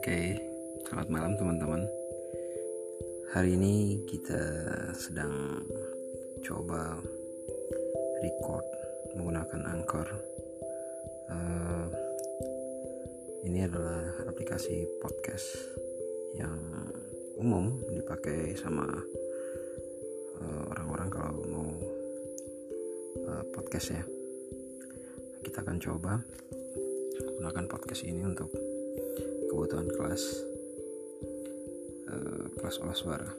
Oke, selamat malam teman-teman. Hari ini kita sedang coba record menggunakan Anchor. Uh, ini adalah aplikasi podcast yang umum dipakai sama uh, orang-orang uh, kalau mau uh, podcast ya. Kita akan coba menggunakan podcast ini untuk kebutuhan kelas uh, kelas olah suara.